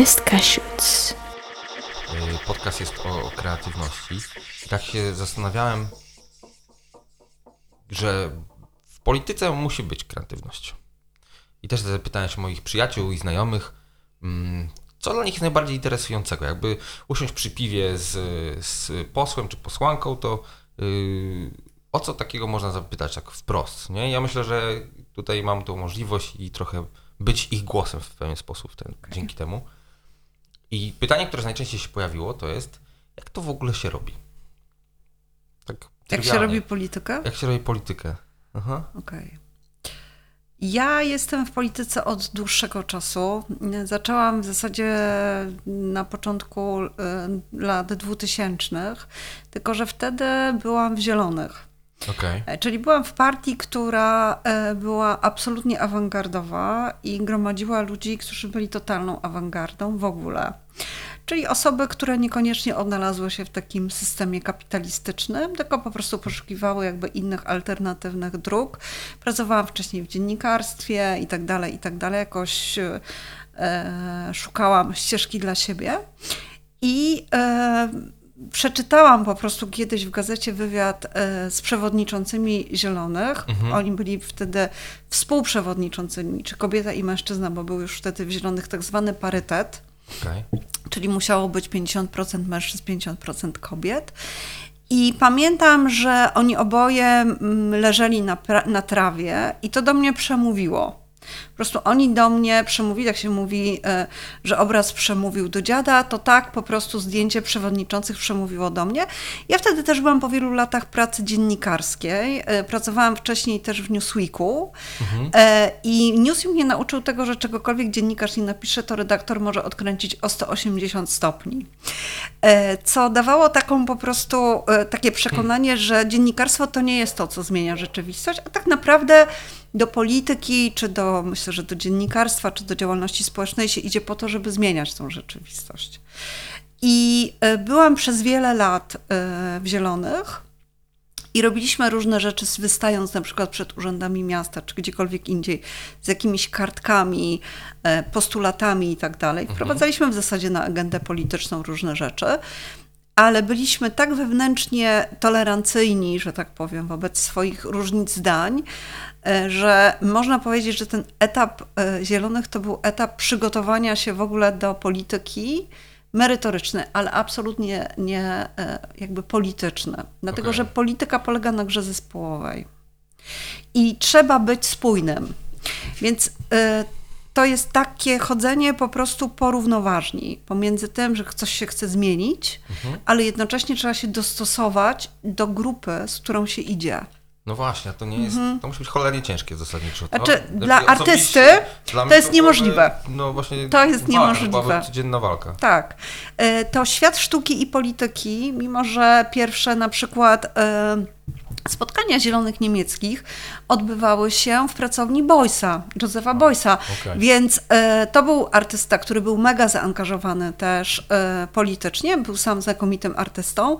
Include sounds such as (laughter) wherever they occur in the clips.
Cheapest Cashews. Y, Podcast jest o, o kreatywności. I tak się zastanawiałem, że w polityce musi być kreatywność. I też zapytałem się moich przyjaciół i znajomych, mm, co dla nich jest najbardziej interesującego. Jakby usiąść przy piwie z, z posłem czy posłanką, to yy, o co takiego można zapytać tak wprost. Nie? Ja myślę, że tutaj mam tą możliwość i trochę być ich głosem w pewien sposób ten, dzięki temu. I pytanie, które najczęściej się pojawiło, to jest, jak to w ogóle się robi? Tak Jak się robi politykę? Jak się robi politykę? Okej. Ja jestem w polityce od dłuższego czasu. Zaczęłam w zasadzie na początku y, lat 2000, tylko że wtedy byłam w Zielonych. Okej. E, Czyli byłam w partii, która e, była absolutnie awangardowa i gromadziła ludzi, którzy byli totalną awangardą w ogóle. Czyli osoby, które niekoniecznie odnalazły się w takim systemie kapitalistycznym, tylko po prostu poszukiwały jakby innych alternatywnych dróg. Pracowałam wcześniej w dziennikarstwie i tak dalej, i tak dalej. Jakoś e, szukałam ścieżki dla siebie. I e, przeczytałam po prostu kiedyś w gazecie wywiad e, z przewodniczącymi Zielonych. Oni byli wtedy współprzewodniczącymi, czy kobieta i mężczyzna, bo był już wtedy w Zielonych tak zwany parytet, Okej. czyli musiało być 50% mężczyzn, 50% kobiet. I pamiętam, że oni oboje mm, leżeli na, na trawie i to do mnie przemówiło. Po prostu oni do mnie przemówili, jak się mówi, e, że obraz przemówił do dziada, to tak po prostu zdjęcie przewodniczących przemówiło do mnie. Ja wtedy też byłam po wielu latach pracy dziennikarskiej. E, Pracowałam wcześniej też w Newsweeku E, i Newsweek mnie nauczył tego, że czegokolwiek dziennikarz nie napisze, to redaktor może odkręcić o 180 stopni. Co dawało taką po prostu takie przekonanie, że dziennikarstwo to nie jest to, co zmienia rzeczywistość, a tak naprawdę do polityki, czy do, myślę, że do dziennikarstwa, czy do działalności społecznej się idzie po to, żeby zmieniać tą rzeczywistość. I e, byłam przez wiele lat e, w Zielonych. I robiliśmy różne rzeczy, wystając na przykład przed urzędami miasta, czy gdziekolwiek indziej, z jakimiś kartkami, e, postulatami i tak dalej. Wprowadzaliśmy w zasadzie na agendę polityczną różne rzeczy, ale byliśmy tak wewnętrznie tolerancyjni, że tak powiem, wobec swoich różnic zdań, e, że można powiedzieć, że ten etap e, Zielonych to był etap przygotowania się w ogóle do polityki merytoryczny, ale absolutnie nie e, jakby polityczny. Dlatego, Okej. że polityka polega na grze zespołowej. I trzeba być spójnym. Więc to jest takie chodzenie po prostu porównoważni pomiędzy tym, że coś się chce zmienić, ale jednocześnie trzeba się dostosować do grupy, z którą się idzie. No właśnie, to nie jest, to musi być cholernie ciężkie zasadniczo. To, Znaczy, dla artysty dla to jest byłoby- niemożliwe. No właśnie, To jest walka, niemożliwe. codzienna walka. Tak. E, To świat sztuki i polityki, mimo że pierwsze na przykład e, spotkania zielonych niemieckich odbywały się w pracowni Boysa, Józefa Boysa. okej. Więc e, to był artysta, który był mega zaangażowany też e, politycznie, był sam znakomitym artystą.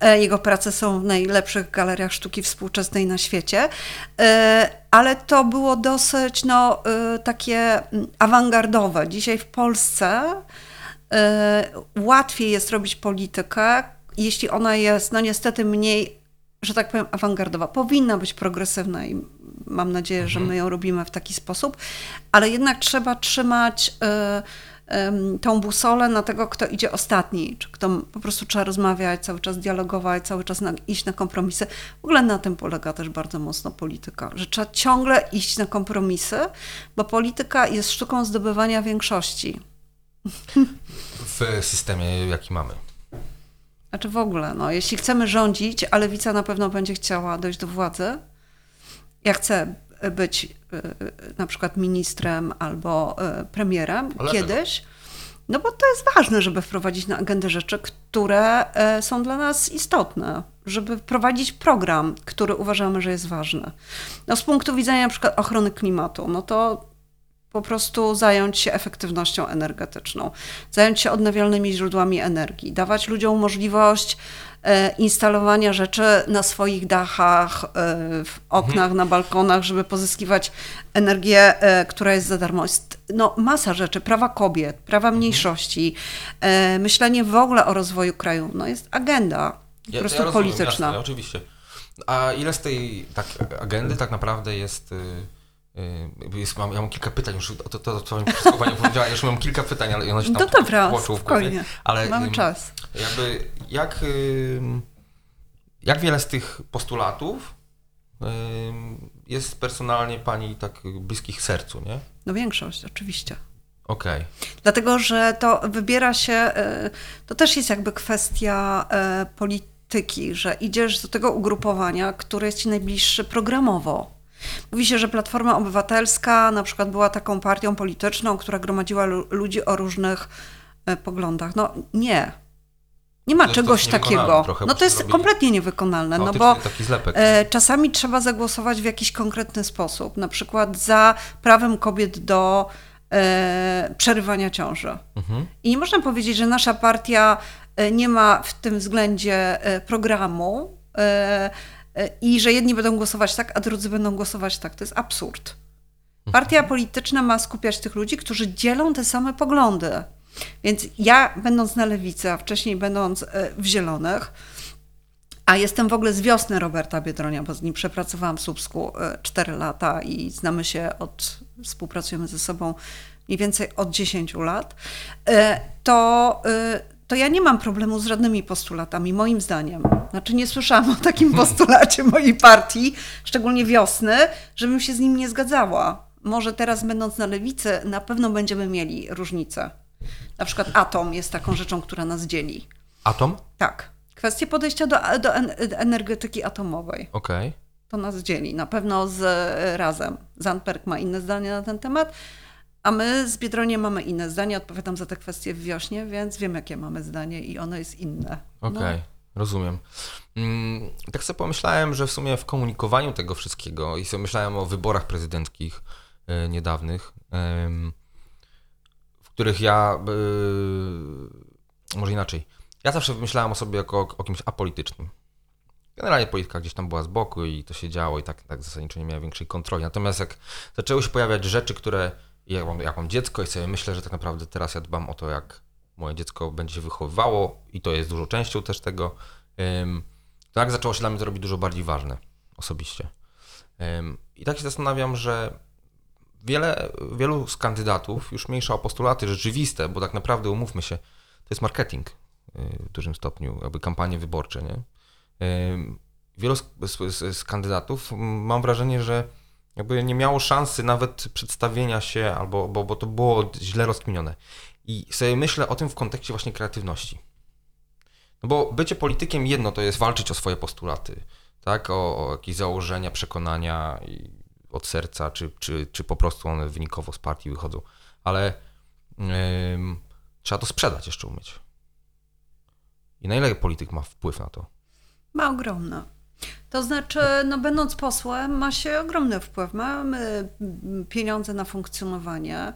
E, Jego prace są w najlepszych galeriach sztuki współczesnej na świecie. Ale to było dosyć no, takie mm, awangardowe. Dzisiaj w Polsce łatwiej jest robić politykę, jeśli ona jest, no niestety, mniej, że tak powiem, awangardowa. Powinna być progresywna i mam nadzieję, że my ją robimy w taki sposób, ale jednak trzeba trzymać em, tą busolę na tego, kto idzie ostatni, czy kto po prostu trzeba rozmawiać, cały czas dialogować, cały czas na, iść na kompromisy. W ogóle na tym polega też bardzo mocno polityka, że trzeba ciągle iść na kompromisy, bo polityka jest sztuką zdobywania większości. W systemie, jaki mamy. Znaczy w ogóle, no, jeśli chcemy rządzić, a lewica na pewno będzie chciała dojść do władzy, ja chcę być y, y, na przykład ministrem albo premierem kiedyś, no bo to jest ważne, żeby wprowadzić na agendę rzeczy, które e, są dla nas istotne, żeby wprowadzić program, który uważamy, że jest ważny. No z punktu widzenia na przykład ochrony klimatu, no to po prostu zająć się efektywnością energetyczną, zająć się odnawialnymi źródłami energii, dawać ludziom możliwość e, instalowania rzeczy na swoich dachach, e, w oknach, Mhm. na balkonach, żeby pozyskiwać energię, e, która jest za darmo. Jest no, masa rzeczy, prawa kobiet, prawa Mhm. mniejszości, myślenie w ogóle o rozwoju kraju. No, jest agenda po Ja- prostu ja rozumiem, polityczna. Jasne, oczywiście. A ile z tej tak, agendy tak naprawdę jest... y, y, jest mam, ja mam kilka pytań, już to, to, to co pani (laughs) powiedziała, już mam kilka pytań, ale one się tam No dobra, tłoczą w głowie. Ale Mamy czas. jakby jak, jak wiele z tych postulatów jest personalnie pani tak bliskich sercu, nie? No większość, oczywiście. Okej. Dlatego, że to wybiera się, e, to też jest jakby kwestia e, polityki, że idziesz do tego ugrupowania, które jest ci najbliższe programowo. Mówi się, że Platforma Obywatelska na przykład była taką partią polityczną, która gromadziła lu- ludzi o różnych e, poglądach. No nie. Nie ma To czegoś takiego. trochę, no bo to jest zrobili kompletnie niewykonalne, no bo taki zlepek. E, Czasami trzeba zagłosować w jakiś konkretny sposób, na przykład za prawem kobiet do e, przerywania ciąży. Mhm. I nie można powiedzieć, że nasza partia e, nie ma w tym względzie programu i że jedni będą głosować tak, a drudzy będą głosować tak. To jest absurd. Partia polityczna ma skupiać tych ludzi, którzy dzielą te same poglądy. Więc ja, będąc na lewicy, a wcześniej będąc e, w Zielonych, a jestem w ogóle z wiosny Roberta Biedronia, bo z nim przepracowałam w Słupsku 4 lata i znamy się od, współpracujemy ze sobą mniej więcej od 10 lat, e, to, e, to ja nie mam problemu z żadnymi postulatami, moim zdaniem. Znaczy nie słyszałam o takim postulacie mojej partii, szczególnie wiosny, żebym się z nim nie zgadzała. Może teraz będąc na lewicy, na pewno będziemy mieli różnice. Na przykład atom jest taką rzeczą, która nas dzieli. Atom? Tak. Kwestie podejścia do, do en- energetyki atomowej. Okej. To nas dzieli. Na pewno z razem. Zandberg ma inne zdanie na ten temat, a my z Biedroniem mamy inne zdanie. Odpowiadam za te kwestie w wiośnie, więc wiem, jakie mamy zdanie i ono jest inne. Okej, rozumiem. Mm, tak sobie pomyślałem, że w sumie w komunikowaniu tego wszystkiego i sobie myślałem o wyborach prezydenckich e, niedawnych, w których ja, e, może inaczej, ja zawsze myślałem o sobie jako o kimś apolitycznym. Generalnie polityka gdzieś tam była z boku i to się działo i tak, tak zasadniczo nie miałem większej kontroli. Natomiast jak zaczęły się pojawiać rzeczy, które ja mam, jak mam dziecko i sobie myślę, że tak naprawdę teraz ja dbam o to, jak moje dziecko będzie się wychowywało i to jest dużą częścią też tego, jak zaczęło się dla mnie to robić dużo bardziej ważne osobiście. I tak się zastanawiam, że wiele, wielu z kandydatów już mniejsza o postulaty rzeczywiste, bo tak naprawdę umówmy się, to jest marketing y, w dużym stopniu, jakby kampanie wyborcze, nie? Wielu z, z, z kandydatów mam wrażenie, że jakby nie miało szansy nawet przedstawienia się, albo bo, bo to było źle rozkminione. I sobie myślę o tym w kontekście właśnie kreatywności. No bo bycie politykiem jedno to jest walczyć o swoje postulaty, tak? O, o jakieś założenia, przekonania od serca, czy, czy, czy po prostu one wynikowo z partii wychodzą. Ale ym, trzeba to sprzedać jeszcze umieć. I na ile polityk ma wpływ na to? Ma ogromne. To znaczy, no będąc posłem, ma się ogromny wpływ. Mamy mm, pieniądze na funkcjonowanie,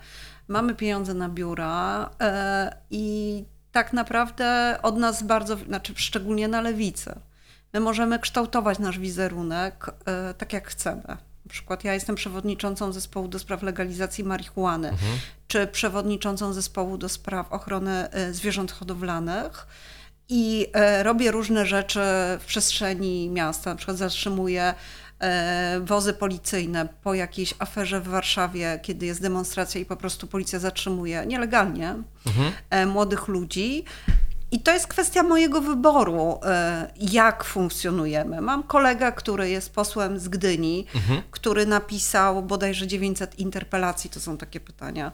mamy pieniądze na biura e, i tak naprawdę od nas bardzo, znaczy szczególnie na lewicy, my możemy kształtować nasz wizerunek e, tak jak chcemy. Na przykład ja jestem przewodniczącą zespołu do spraw legalizacji marihuany, czy przewodniczącą zespołu do spraw ochrony e, zwierząt hodowlanych i e, robię różne rzeczy w przestrzeni miasta. Na przykład zatrzymuję e, wozy policyjne po jakiejś aferze w Warszawie, kiedy jest demonstracja i po prostu policja zatrzymuje nielegalnie e, młodych ludzi. I to jest kwestia mojego wyboru, jak funkcjonujemy. Mam kolegę, który jest posłem z Gdyni, który napisał bodajże 900 interpelacji, to są takie pytania.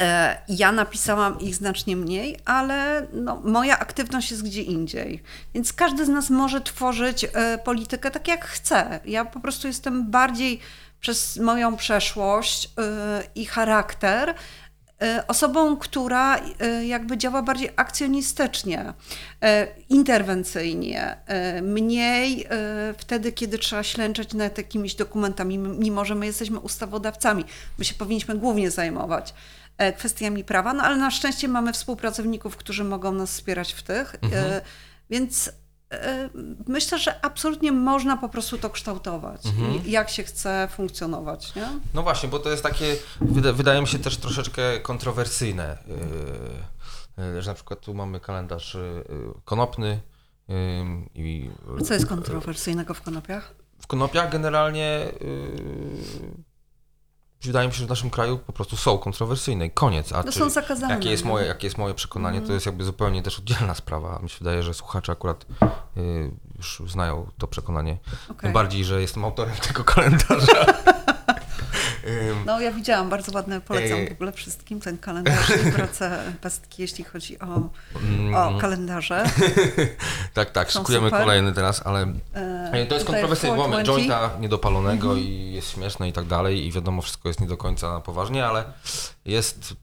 E, Ja napisałam ich znacznie mniej, ale no, moja aktywność jest gdzie indziej. Więc każdy z nas może tworzyć e, politykę tak, jak chce. Ja po prostu jestem bardziej przez moją przeszłość e, i charakter osobą, która jakby działa bardziej akcjonistycznie, interwencyjnie, mniej wtedy, kiedy trzeba ślęczeć nad jakimiś dokumentami, mimo że my jesteśmy ustawodawcami. My się powinniśmy głównie zajmować kwestiami prawa, no ale na szczęście mamy współpracowników, którzy mogą nas wspierać w tych, e, więc e, myślę, że absolutnie można po prostu to kształtować i jak się chce funkcjonować, nie? No właśnie, bo to jest takie, wyda, wydaje mi się też troszeczkę kontrowersyjne, że na przykład tu mamy kalendarz konopny i A Co jest kontrowersyjnego w konopiach? w konopiach generalnie yy, wydaje mi się, że w naszym kraju po prostu są kontrowersyjne i koniec. A No są zakazane, Jakie jest, no. moje, jakie jest moje przekonanie, to jest jakby zupełnie też oddzielna sprawa. Mi się wydaje, że słuchacze akurat yy, już znają to przekonanie. Okej. Tym bardziej, że jestem autorem (laughs) tego kalendarza. No ja widziałam, bardzo ładne, polecam Ej. w ogóle wszystkim ten kalendarz i pracę pestki, jeśli chodzi o, Mm. o kalendarze. (laughs) Tak, tak, Są szykujemy super. kolejny teraz, ale E, to jest mamy 420. jointa niedopalonego i jest śmieszne i tak dalej i wiadomo, wszystko jest nie do końca na poważnie, ale jest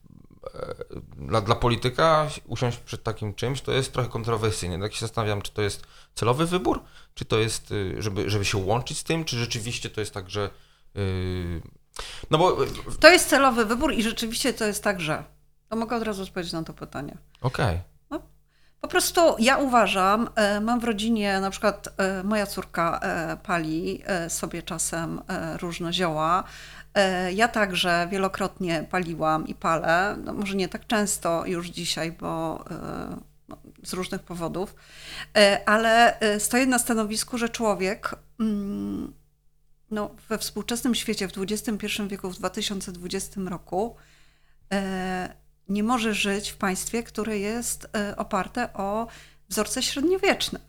e, dla, dla polityka usiąść przed takim czymś, to jest trochę kontrowersyjne. Tak się zastanawiam, czy to jest celowy wybór, czy to jest, y, żeby, żeby się łączyć z tym, czy rzeczywiście to jest tak, że y, no bo, To jest celowy wybór i rzeczywiście to jest tak, że. To mogę od razu odpowiedzieć na to pytanie. okej, Po prostu ja uważam, e, mam w rodzinie, na przykład e, moja córka e, pali sobie czasem różne zioła. Ja także wielokrotnie paliłam i palę, no może nie tak często już dzisiaj, bo no, z różnych powodów, ale stoję na stanowisku, że człowiek mm, no, we współczesnym świecie, w XXI wieku, w 2020 roku, e, nie może żyć w państwie, które jest e, oparte o wzorce średniowieczne.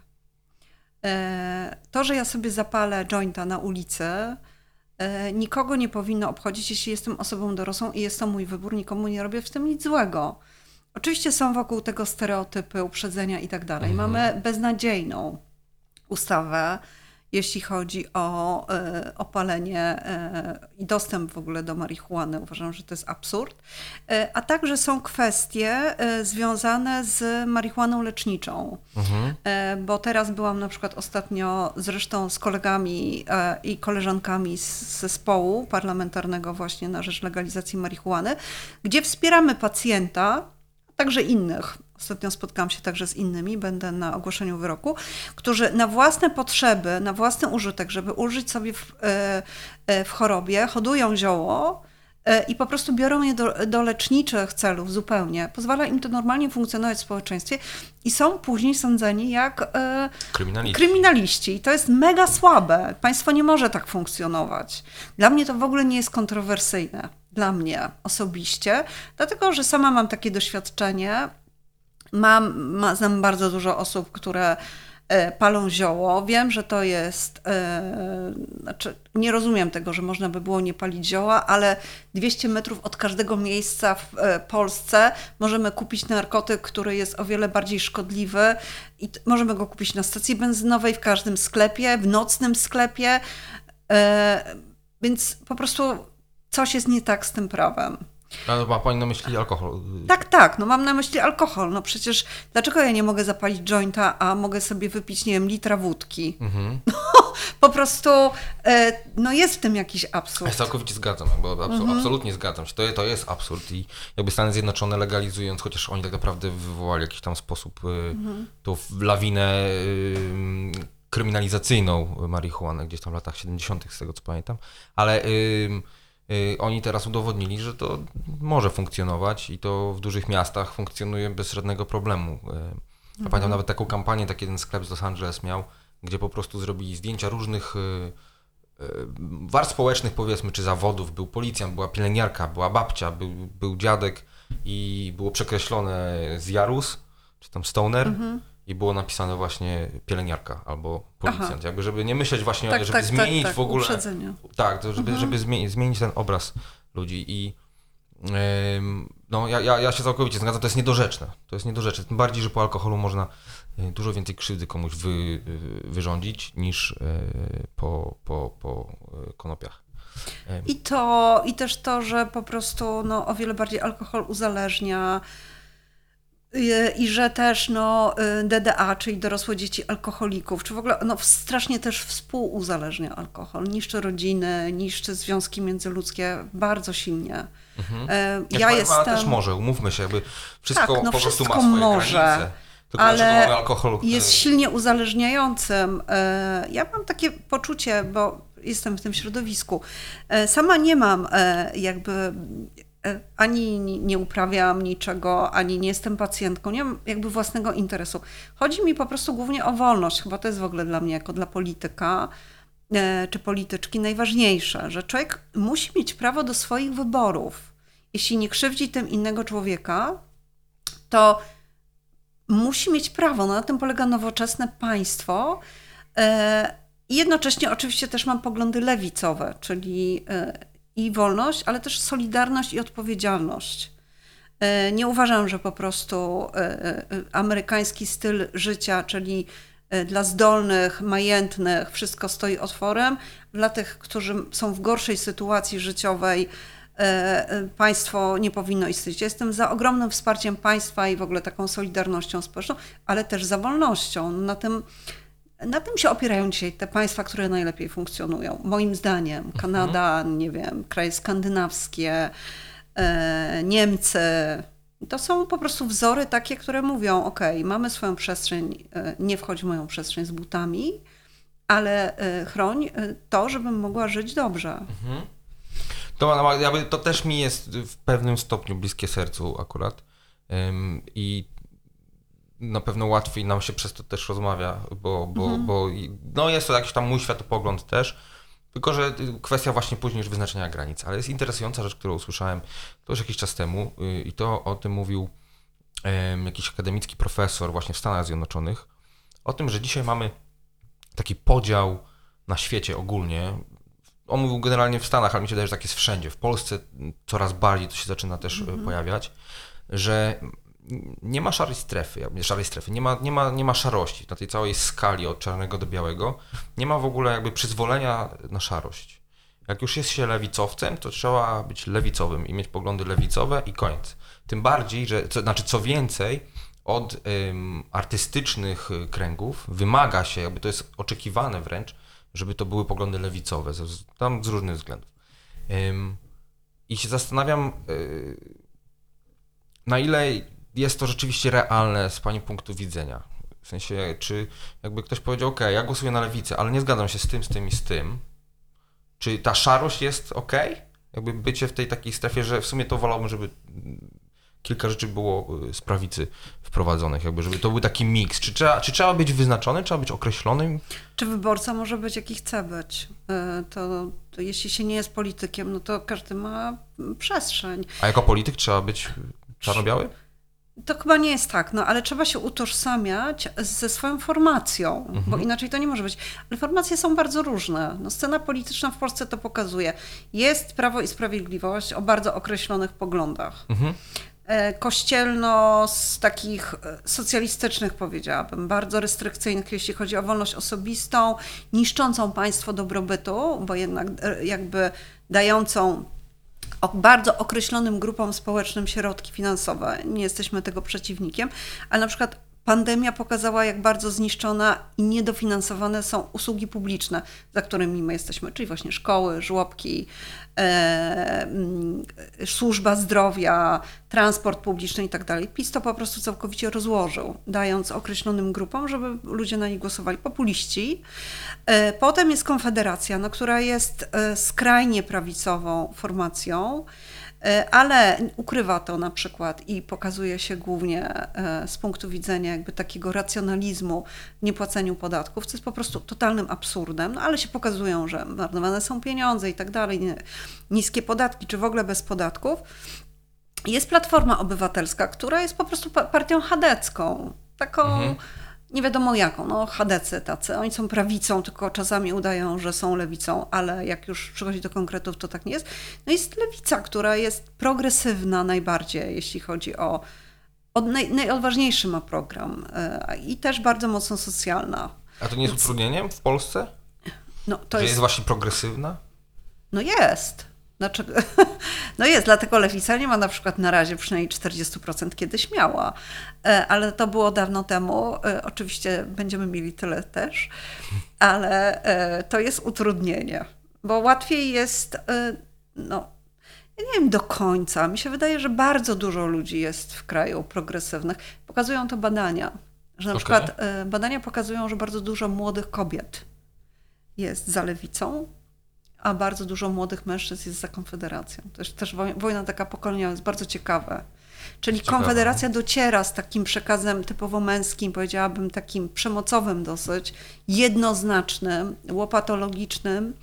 E, To, że ja sobie zapalę jointa na ulicy, nikogo nie powinno obchodzić, jeśli jestem osobą dorosłą i jest to mój wybór, nikomu nie robię w tym nic złego. Oczywiście są wokół tego stereotypy, uprzedzenia i tak dalej. Mamy beznadziejną ustawę, jeśli chodzi o e, opalenie e, i dostęp w ogóle do marihuany. Uważam, że to jest absurd. E, a także są kwestie związane z marihuaną leczniczą. E, bo teraz byłam na przykład ostatnio zresztą z kolegami i koleżankami z zespołu parlamentarnego właśnie na rzecz legalizacji marihuany, gdzie wspieramy pacjenta, a także innych. Ostatnio spotkałam się także z innymi, będę na ogłoszeniu wyroku, którzy na własne potrzeby, na własny użytek, żeby ulżyć sobie w, e, e, w chorobie, hodują zioło e, i po prostu biorą je do, do leczniczych celów zupełnie. Pozwala im to normalnie funkcjonować w społeczeństwie i są później sądzeni jak e, kryminaliści. kryminaliści. I to jest mega słabe. Państwo nie może tak funkcjonować. Dla mnie to w ogóle nie jest kontrowersyjne. Dla mnie osobiście, dlatego że sama mam takie doświadczenie. Mam, ma, znam bardzo dużo osób, które e, palą zioło. Wiem, że to jest. E, znaczy, nie rozumiem tego, że można by było nie palić zioła, ale 200 metrów od każdego miejsca w e, Polsce możemy kupić narkotyk, który jest o wiele bardziej szkodliwy i t- możemy go kupić na stacji benzynowej, w każdym sklepie, w nocnym sklepie. Więc po prostu coś jest nie tak z tym prawem. A ma Pani na myśli alkohol? Tak, tak, no mam na myśli alkohol. No przecież dlaczego ja nie mogę zapalić jointa, a mogę sobie wypić, nie wiem, litra wódki? Mhm. (laughs) Po prostu e, no jest w tym jakiś Ja absurd. się całkowicie zgadzam, bo Mhm. absolutnie zgadzam się. To, to jest absurd i jakby Stany Zjednoczone legalizując, chociaż oni tak naprawdę wywołali jakiś tam sposób y, Mhm. tą lawinę kryminalizacyjną marihuany gdzieś tam w latach 70. z tego co pamiętam, ale oni teraz udowodnili, że to może funkcjonować i to w dużych miastach funkcjonuje bez żadnego problemu. Y, Ja pamiętam nawet taką kampanię, taki jeden sklep z Los Angeles miał, gdzie po prostu zrobili zdjęcia różnych y, warstw społecznych, powiedzmy, czy zawodów. Był policjant, była pielęgniarka, była babcia, był, był dziadek i było przekreślone z Jarus, czy tam Stoner i było napisane właśnie pielęgniarka albo policjant. Jakby, żeby nie myśleć właśnie, Tak, żeby tak, tak, zmienić tak, w ogóle... uprzedzenia. Tak, to żeby, żeby zmienić, zmienić ten obraz ludzi i ym, no, ja, ja, ja się całkowicie zgadzam, to jest niedorzeczne. To jest niedorzeczne. Tym bardziej, że po alkoholu można y, dużo więcej krzywdy komuś wy, y, wyrządzić niż y, po, po, po konopiach. I to, i też to, że po prostu no, o wiele bardziej alkohol uzależnia. I, I że też no, y, DDA, czyli dorosłe dzieci alkoholików, czy w ogóle no, strasznie też współuzależnia alkohol, niszczy rodziny, niszczy związki międzyludzkie bardzo silnie. Mhm. Ja, ja jestem. też może, umówmy się, jakby wszystko tak, no, po prostu ma swoje może. granice. Tylko ale alkohol... jest silnie uzależniającym. E, ja mam takie poczucie, bo jestem w tym środowisku. E, sama nie mam e, jakby ani nie uprawiam niczego, ani nie jestem pacjentką, nie mam jakby własnego interesu. Chodzi mi po prostu głównie o wolność. Chyba to jest w ogóle dla mnie, jako dla polityka czy polityczki, najważniejsze, że człowiek musi mieć prawo do swoich wyborów. Jeśli nie krzywdzi tym innego człowieka, to musi mieć prawo. No, na tym polega nowoczesne państwo. E, I jednocześnie oczywiście też mam poglądy lewicowe, czyli e, i wolność, ale też solidarność i odpowiedzialność. E, nie uważam, że po prostu amerykański styl życia, czyli dla zdolnych, majętnych, wszystko stoi otworem. Dla tych, którzy są w gorszej sytuacji życiowej, E, e, państwo nie powinno istnieć. Jestem za ogromnym wsparciem państwa i w ogóle taką solidarnością społeczną, ale też za wolnością. Na tym, na tym się opierają dzisiaj te państwa, które najlepiej funkcjonują. Moim zdaniem mhm. Kanada, nie wiem, kraje skandynawskie, e, Niemcy. To są po prostu wzory takie, które mówią: OK, mamy swoją przestrzeń, nie wchodź w moją przestrzeń z butami, ale chroń to, żebym mogła żyć dobrze. Mhm. To, to też mi jest w pewnym stopniu bliskie sercu akurat. I na pewno łatwiej nam się przez to też rozmawia, bo, bo, mhm. bo no jest to jakiś tam mój światopogląd też. Tylko, że kwestia właśnie później już wyznaczenia granic. Ale jest interesująca rzecz, którą usłyszałem to już jakiś czas temu y, i to o tym mówił jakiś akademicki profesor właśnie w Stanach Zjednoczonych. O tym, że dzisiaj mamy taki podział na świecie ogólnie on mówił generalnie w Stanach, ale mi się wydaje, że tak jest wszędzie. W Polsce coraz bardziej to się zaczyna też mm -hmm. pojawiać, że nie ma szarej strefy, szarej strefy, nie ma, nie, ma, nie ma szarości na tej całej skali od czarnego do białego. Nie ma w ogóle jakby przyzwolenia na szarość. Jak już jest się lewicowcem, to trzeba być lewicowym i mieć poglądy lewicowe i koniec. Tym bardziej, że, co, znaczy co więcej, od ym, artystycznych kręgów wymaga się, jakby to jest oczekiwane wręcz, żeby to były poglądy lewicowe, tam z różnych względów. I się zastanawiam, y, na ile jest to rzeczywiście realne z Pani punktu widzenia. W sensie, czy jakby ktoś powiedział, ok, ja głosuję na lewicę, ale nie zgadzam się z tym, z tym i z tym. Czy ta szarość jest ok? Jakby bycie w tej takiej strefie, że w sumie to wolałbym, żeby kilka rzeczy było y, z prawicy wprowadzonych, jakby, żeby to był taki miks. Czy trzeba, czy trzeba być wyznaczony, trzeba być określonym? Czy wyborca może być jaki chce być? Y, to, to jeśli się nie jest politykiem, no to każdy ma przestrzeń. A jako polityk trzeba być czarno-biały? To chyba nie jest tak, no ale trzeba się utożsamiać ze swoją formacją, mhm. bo inaczej to nie może być. Ale formacje są bardzo różne. No, scena polityczna w Polsce to pokazuje. Jest Prawo i Sprawiedliwość o bardzo określonych poglądach. Mhm. E, kościelno z takich e, socjalistycznych, powiedziałabym, bardzo restrykcyjnych, jeśli chodzi o wolność osobistą, niszczącą państwo dobrobytu, bo jednak e, jakby dającą bardzo określonym grupom społecznym środki finansowe. Nie jesteśmy tego przeciwnikiem, ale na przykład Pandemia pokazała, jak bardzo zniszczone i niedofinansowane są usługi publiczne, za którymi my jesteśmy, czyli właśnie szkoły, żłobki, e, mm, służba zdrowia, transport publiczny i tak. PiS to po prostu całkowicie rozłożył, dając określonym grupom, żeby ludzie na nich głosowali. Populiści. E, potem jest Konfederacja, no, która jest e, skrajnie prawicową formacją. E, ale ukrywa to na przykład i pokazuje się głównie e, z punktu widzenia jakby takiego racjonalizmu niepłaceniu podatków, co jest po prostu totalnym absurdem, no ale się pokazują, że marnowane są pieniądze i tak dalej, niskie podatki, czy w ogóle bez podatków. Jest Platforma Obywatelska, która jest po prostu partią chadecką, taką... Mhm nie wiadomo jaką, no chadecy tacy, oni są prawicą, tylko czasami udają, że są lewicą, ale jak już przychodzi do konkretów, to tak nie jest. No jest lewica, która jest progresywna najbardziej, jeśli chodzi o, o naj, najodważniejszy ma program e, i też bardzo mocno socjalna. A to nie jest utrudnieniem w Polsce? No, to jest... jest właśnie progresywna? No jest. Znaczy, (laughs) no jest, dlatego lewica nie ma na przykład na razie przynajmniej 40% kiedyś miała, E, ale to było dawno temu. E, Oczywiście będziemy mieli tyle też, ale e, to jest utrudnienie, bo łatwiej jest, no, ja nie wiem do końca. Mi się wydaje, że bardzo dużo ludzi jest w kraju progresywnych. Pokazują to badania, że na Okej. przykład badania pokazują, że bardzo dużo młodych kobiet jest za lewicą, a bardzo dużo młodych mężczyzn jest za Konfederacją. Też woj- wojna taka pokoleniowa, jest bardzo ciekawe. Czyli Ciekawe. Konfederacja dociera z takim przekazem typowo męskim, powiedziałabym takim przemocowym dosyć, jednoznacznym, łopatologicznym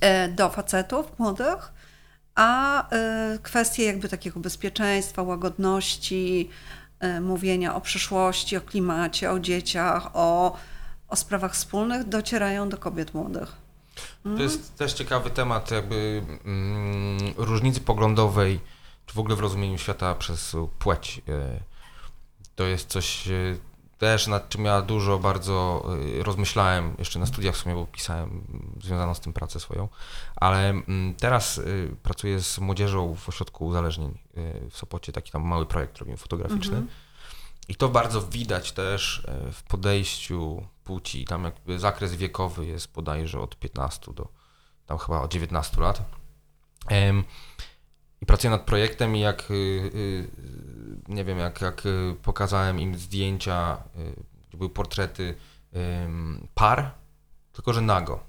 e, do facetów młodych, a e, kwestie jakby takiego bezpieczeństwa, łagodności, e, mówienia o przyszłości, o klimacie, o dzieciach, o, o sprawach wspólnych docierają do kobiet młodych. To jest też ciekawy temat jakby mm, różnicy poglądowej, czy w ogóle w rozumieniu świata przez płeć. E, To jest coś e, też, nad czym ja dużo bardzo e, rozmyślałem, jeszcze na studiach w sumie, bo pisałem związaną z tym pracę swoją, ale mm, teraz pracuję z młodzieżą w ośrodku uzależnień w Sopocie, taki tam mały projekt robimy fotograficzny. I to bardzo widać też w podejściu płci. Tam jakby zakres wiekowy jest bodajże od 15 do tam chyba od 19 lat. I pracuję nad projektem i jak y, y, nie wiem, jak, jak y, pokazałem im zdjęcia, gdzie były portrety par, tylko że nago.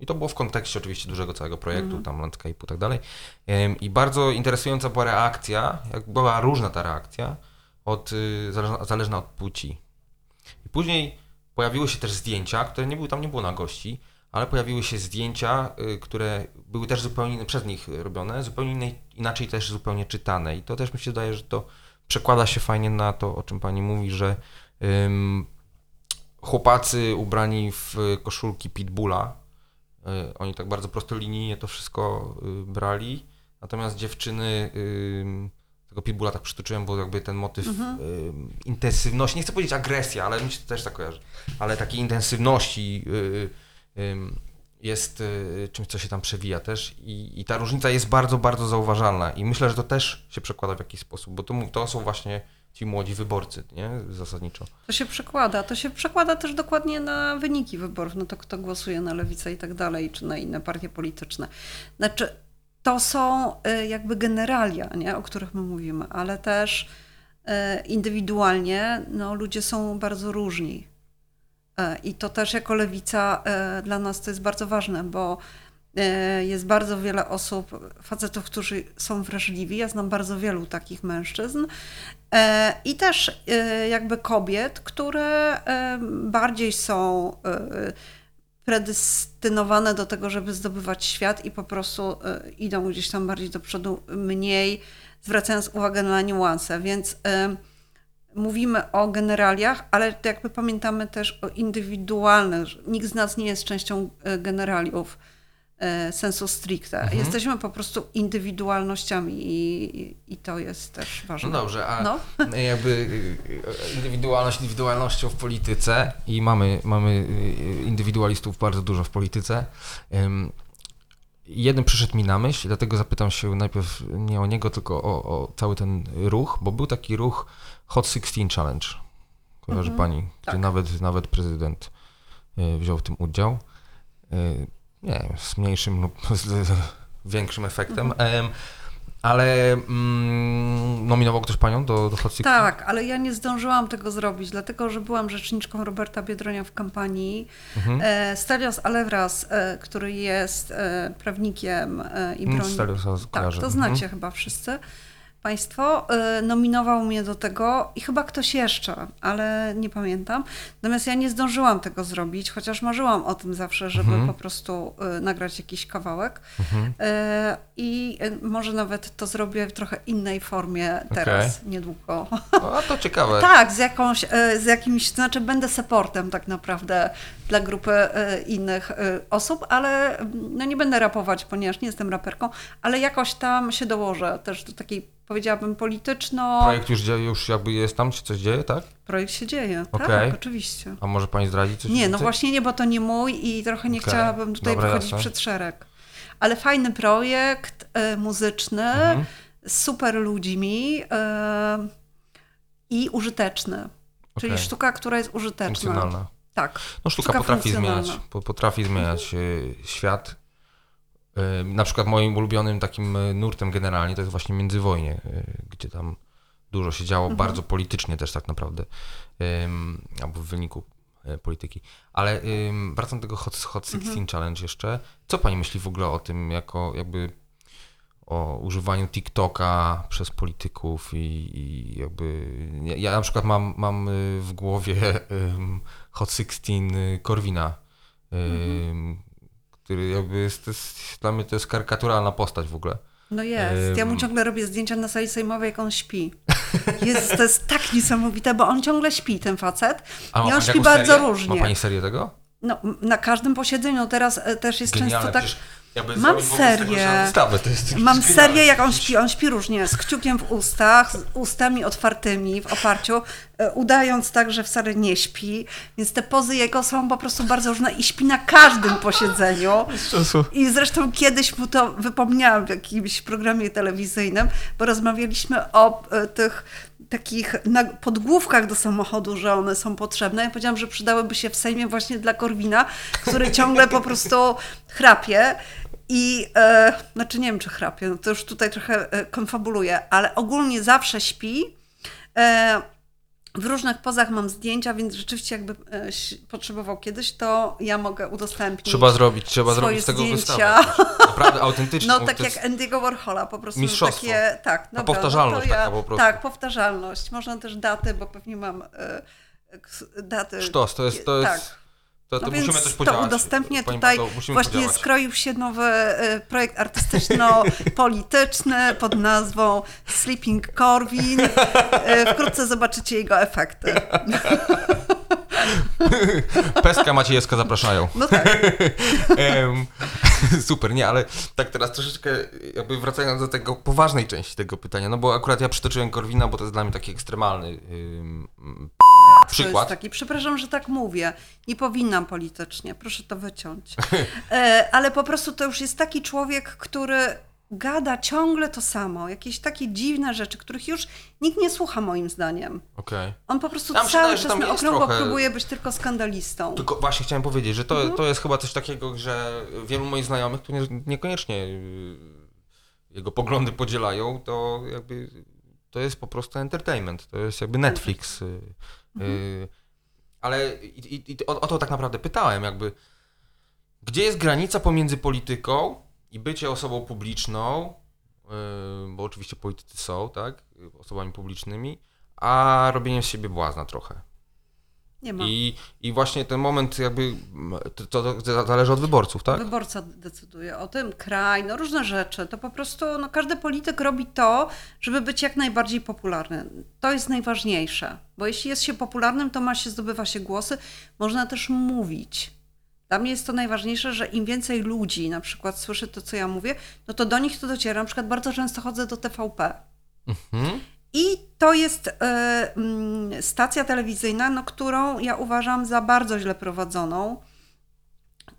I to było w kontekście oczywiście dużego całego projektu, tam landscape'u i tak dalej. I bardzo interesująca była reakcja, jak była różna ta reakcja, od, zależna, zależna od płci. I później pojawiły się też zdjęcia, które nie były, tam nie było na gości, ale pojawiły się zdjęcia, y, które były też zupełnie przez nich robione, zupełnie inaczej też zupełnie czytane. I to też mi się wydaje, że to przekłada się fajnie na to, o czym pani mówi, że chłopacy ubrani w koszulki Pitbulla, y, oni tak bardzo prostolinijnie to wszystko y, brali, natomiast dziewczyny tego Pitbulla tak przytoczyłem, bo jakby ten motyw ym, intensywności, nie chcę powiedzieć agresja, ale mi się to też tak kojarzy, ale takiej intensywności y, ym, jest y, czymś, co się tam przewija też i, i ta różnica jest bardzo, bardzo zauważalna i myślę, że to też się przekłada w jakiś sposób, bo to, to są właśnie ci młodzi wyborcy, nie? Zasadniczo. To się przekłada. To się przekłada też dokładnie na wyniki wyborów, no to kto głosuje na lewicę i tak dalej, czy na inne partie polityczne. Znaczy, to są y, jakby generalia, nie, o których my mówimy, ale też y, indywidualnie no, ludzie są bardzo różni. Y, I to też jako lewica y, dla nas to jest bardzo ważne, bo y, jest bardzo wiele osób, facetów, którzy są wrażliwi. Ja znam bardzo wielu takich mężczyzn. E, I też e, jakby kobiet, które e, bardziej są e, predestynowane do tego, żeby zdobywać świat i po prostu e, idą gdzieś tam bardziej do przodu, mniej zwracając uwagę na niuanse. Więc e, mówimy o generaliach, ale jakby pamiętamy też o indywidualnych. Nikt z nas nie jest częścią e, generaliów sensu stricte. Jesteśmy po prostu indywidualnościami i, i to jest też ważne. No dobrze, a No. jakby y, indywidualność indywidualnością w polityce i mamy, mamy y, indywidualistów bardzo dużo w polityce. Jeden przyszedł mi na myśl, dlatego zapytam się najpierw nie o niego, tylko o, o cały ten ruch, bo był taki ruch Hot 16 Challenge. Kojarzy pani, gdzie tak. nawet, nawet prezydent wziął w tym udział. Nie wiem, z mniejszym lub (laughs) z większym efektem. Em, Ale mm, nominował ktoś panią do, do Hot 16? Tak, ale ja nie zdążyłam tego zrobić, dlatego że byłam rzeczniczką Roberta Biedronia w kampanii. Mhm. E, Stelios Alevras, e, który jest e, prawnikiem e, i broni... Stelios Tak, to Mhm. znacie chyba wszyscy. Państwo e, nominował mnie do tego i chyba ktoś jeszcze, ale nie pamiętam. Natomiast ja nie zdążyłam tego zrobić, chociaż marzyłam o tym zawsze, żeby Mhm. po prostu e, nagrać jakiś kawałek. E, I e, może nawet to zrobię w trochę innej formie teraz, niedługo. O, a to ciekawe. (laughs) Tak, z, jakąś, z jakimś, to znaczy będę supportem tak naprawdę dla grupy innych osób, ale mm, no nie będę rapować, ponieważ nie jestem raperką, ale jakoś tam się dołożę też do takiej, powiedziałabym, polityczno... Projekt już, dzieje, już jakby jest tam, czy coś dzieje, tak? Projekt się dzieje, Okej. tak, oczywiście. A może pani zdradzić coś Nie, no właśnie nie, bo to nie mój i trochę nie Okej, chciałabym tutaj dobra, wychodzić jasne. przed szereg. ale fajny projekt e, muzyczny, Mhm. z super ludźmi e, i użyteczny. Czyli sztuka, która jest użyteczna. Funkcjonalna. Tak. No sztuka, Sztuka potrafi zmieniać, po, potrafi zmieniać y, świat. Y, na przykład moim ulubionym takim y, nurtem generalnie to jest właśnie międzywojnie, y, gdzie tam dużo się działo, Mhm. bardzo politycznie też tak naprawdę, albo w wyniku polityki. Ale wracam do tego Hot, Hot 16 Mhm. Challenge jeszcze. Co pani myśli w ogóle o tym, jako jakby o używaniu TikToka przez polityków i, i jakby... Ja, ja na przykład mam, mam w głowie Hot 16 y, Korwina, ym, który jakby jest, jest, dla mnie to jest karykaturalna postać w ogóle. No jest. Ja mu ciągle robię zdjęcia na sali sejmowej, jak on śpi. Jest, to jest tak niesamowite, bo on ciągle śpi, ten facet. A I on śpi bardzo serię? różnie. Ma pani serię tego? No, na każdym posiedzeniu, teraz e, też jest Genialne, często tak. Jakby Mam serię. Wystawę, Mam serię, jak on śpi. On śpi różnie, z kciukiem w ustach, z ustami otwartymi w oparciu, e, udając tak, że wcale nie śpi. Więc te pozy jego są po prostu bardzo różne i śpi na każdym posiedzeniu. (laughs) I zresztą kiedyś mu to wypomniałam w jakimś programie telewizyjnym, bo rozmawialiśmy o e, tych takich podgłówkach do samochodu, że one są potrzebne. Ja powiedziałam, że przydałyby się w Sejmie właśnie dla Korwina, który ciągle po prostu chrapie. I e, znaczy nie wiem, czy chrapie, no to już tutaj trochę e, konfabuluję, ale ogólnie zawsze śpi. E, w różnych pozach mam zdjęcia, więc rzeczywiście jakby e, potrzebował kiedyś, to ja mogę udostępnić. Trzeba zrobić, trzeba zrobić z tego zdjęcia. wystawę. Naprawdę (laughs) autentycznie. No tak jak Andy'ego Warhola, po prostu Mistrzostwo. takie, tak, dobra, powtarzalność no ja, taka po prostu. Tak, powtarzalność. Można też daty, bo pewnie mam e, daty. Sztos, to jest, to jest, Tak. To, to No musimy coś to podziałać. udostępnię Pani tutaj. Właśnie podziałać. skroił się nowy e, projekt artystyczno-polityczny pod nazwą Sleeping Corwin. E, Wkrótce zobaczycie jego efekty. (laughs) Peska Maciejewska zapraszają. No tak. (laughs) (laughs) Super, nie, ale tak teraz troszeczkę jakby wracając do tego poważnej części tego pytania, no bo akurat ja przytoczyłem Korwina, bo to jest dla mnie taki ekstremalny ym, To jest przykład. taki, przepraszam, że tak mówię. Nie powinnam politycznie, proszę to wyciąć. (laughs) E, ale po prostu to już jest taki człowiek, który gada ciągle to samo, jakieś takie dziwne rzeczy, których już nikt nie słucha moim zdaniem. Okej. On po prostu Tam cały czas na okrągło trochę- próbuje być tylko skandalistą. Tylko właśnie chciałem powiedzieć, że to, Mhm. to jest chyba coś takiego, że wielu moich znajomych, którzy nie, niekoniecznie y, jego poglądy podzielają, to jakby to jest po prostu entertainment, to jest jakby Netflix. Mhm. y, Ale i, i o, o to tak naprawdę pytałem, jakby gdzie jest granica pomiędzy polityką i bycie osobą publiczną, y, bo oczywiście politycy są, tak, osobami publicznymi, a robieniem z siebie błazna trochę. Nie ma. I, I właśnie ten moment jakby to, to zależy od wyborców, tak? Wyborca decyduje o tym, kraj, no różne rzeczy. To po prostu, no każdy polityk robi to, żeby być jak najbardziej popularny. To jest najważniejsze, bo jeśli jest się popularnym, to ma się, zdobywa się głosy, można też mówić. Dla mnie jest to najważniejsze, że im więcej ludzi na przykład słyszy to, co ja mówię, no to do nich to dociera. Na przykład bardzo często chodzę do TVP. Mhm. I to jest mm, stacja telewizyjna, no, którą ja uważam za bardzo źle prowadzoną.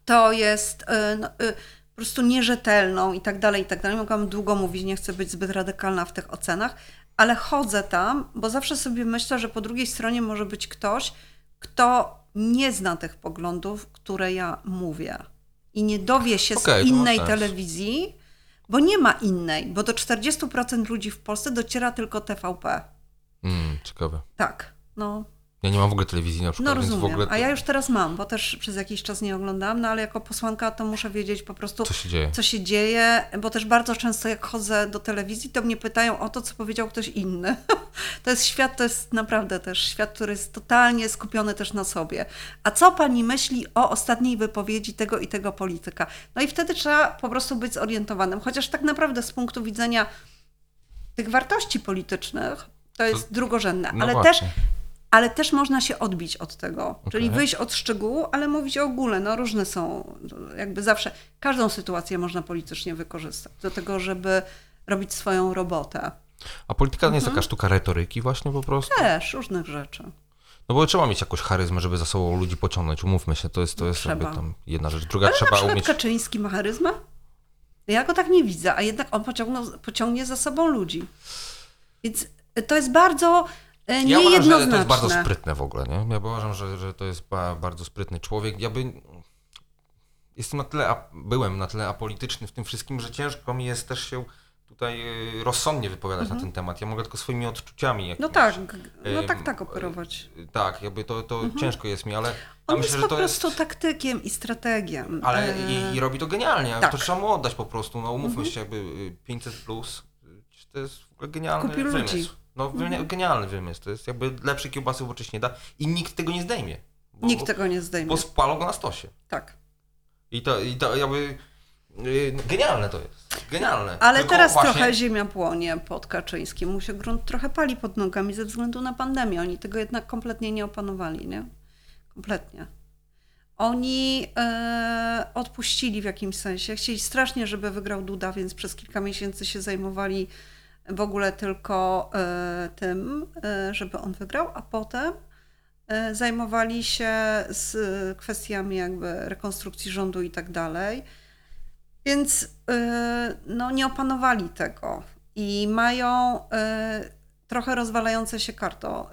To jest e, no, e, po prostu nierzetelną i tak dalej, i tak dalej. Mogłam długo mówić, nie chcę być zbyt radykalna w tych ocenach, ale chodzę tam, bo zawsze sobie myślę, że po drugiej stronie może być ktoś, kto nie zna tych poglądów, które ja mówię. I nie dowie się Okej, z innej telewizji, bo nie ma innej, bo do 40% ludzi w Polsce dociera tylko TVP. Mm, ciekawe. Tak, no, Ja nie mam w ogóle telewizji na no przykład, w rozumiem. ogóle A ja już teraz mam, bo też przez jakiś czas nie oglądałam, no ale jako posłanka to muszę wiedzieć po prostu, co się dzieje. co się dzieje, bo też bardzo często jak chodzę do telewizji, to mnie pytają o to, co powiedział ktoś inny. (laughs) To jest świat, to jest naprawdę też świat, który jest totalnie skupiony też na sobie. A co pani myśli o ostatniej wypowiedzi tego i tego polityka? No i wtedy trzeba po prostu być zorientowanym, chociaż tak naprawdę z punktu widzenia tych wartości politycznych to jest drugorzędne, No ale właśnie. też ale też można się odbić od tego, czyli Okej. wyjść od szczegółu, ale mówić o ogóle. No różne są, jakby zawsze, każdą sytuację można politycznie wykorzystać do tego, żeby robić swoją robotę. A polityka nie jest Mhm. taka sztuka retoryki właśnie po prostu? Też, różnych rzeczy. No bo trzeba mieć jakąś charyzmę, żeby za sobą ludzi pociągnąć, umówmy się, to jest, to jest jakby tam jedna rzecz. Druga Ale trzeba na przykład umieć... Kaczyński ma charyzmę? Ja go tak nie widzę, a jednak on pociągnął, pociągnie za sobą ludzi. Więc to jest bardzo e, Ja uważam, że to jest bardzo sprytne w ogóle, nie? Ja uważam, że, że to jest ba, bardzo sprytny człowiek. Ja by... Jestem na tyle, byłem na tyle apolityczny w tym wszystkim, że ciężko mi jest też się tutaj y, rozsądnie wypowiadać na ten temat. Ja mogę tylko swoimi odczuciami. Mhm. No jakimiś, tak, no tak, tak operować. y, Tak, jakby to, to ciężko jest mi, ale On myślę, jest po prostu jest... taktykiem i strategiem. Ale E, i, i robi to genialnie, tak. Mhm. to trzeba mu oddać po prostu. No umówmy się, jakby y, 500 plus, y, to jest w ogóle genialny Kupi wymysł. ludzi. No wy- genialny wymysł, to jest jakby lepszy kiełbasy uboczyć nie da i nikt tego nie zdejmie. Bo, Nikt tego nie zdejmie. bo spalą go na stosie. Tak. I to, i to jakby y, genialne to jest, genialne. Ale Tylko teraz właśnie- trochę ziemia płonie pod Kaczyńskim. Mu się grunt trochę pali pod nogami ze względu na pandemię. Oni tego jednak kompletnie nie opanowali, nie? Kompletnie. Oni e, odpuścili w jakimś sensie. Chcieli strasznie, żeby wygrał Duda, więc przez kilka miesięcy się zajmowali w ogóle tylko e, tym, e, żeby on wygrał, a potem e, zajmowali się z kwestiami jakby rekonstrukcji rządu i tak dalej. Więc no, nie opanowali tego i mają trochę rozwalające się karto,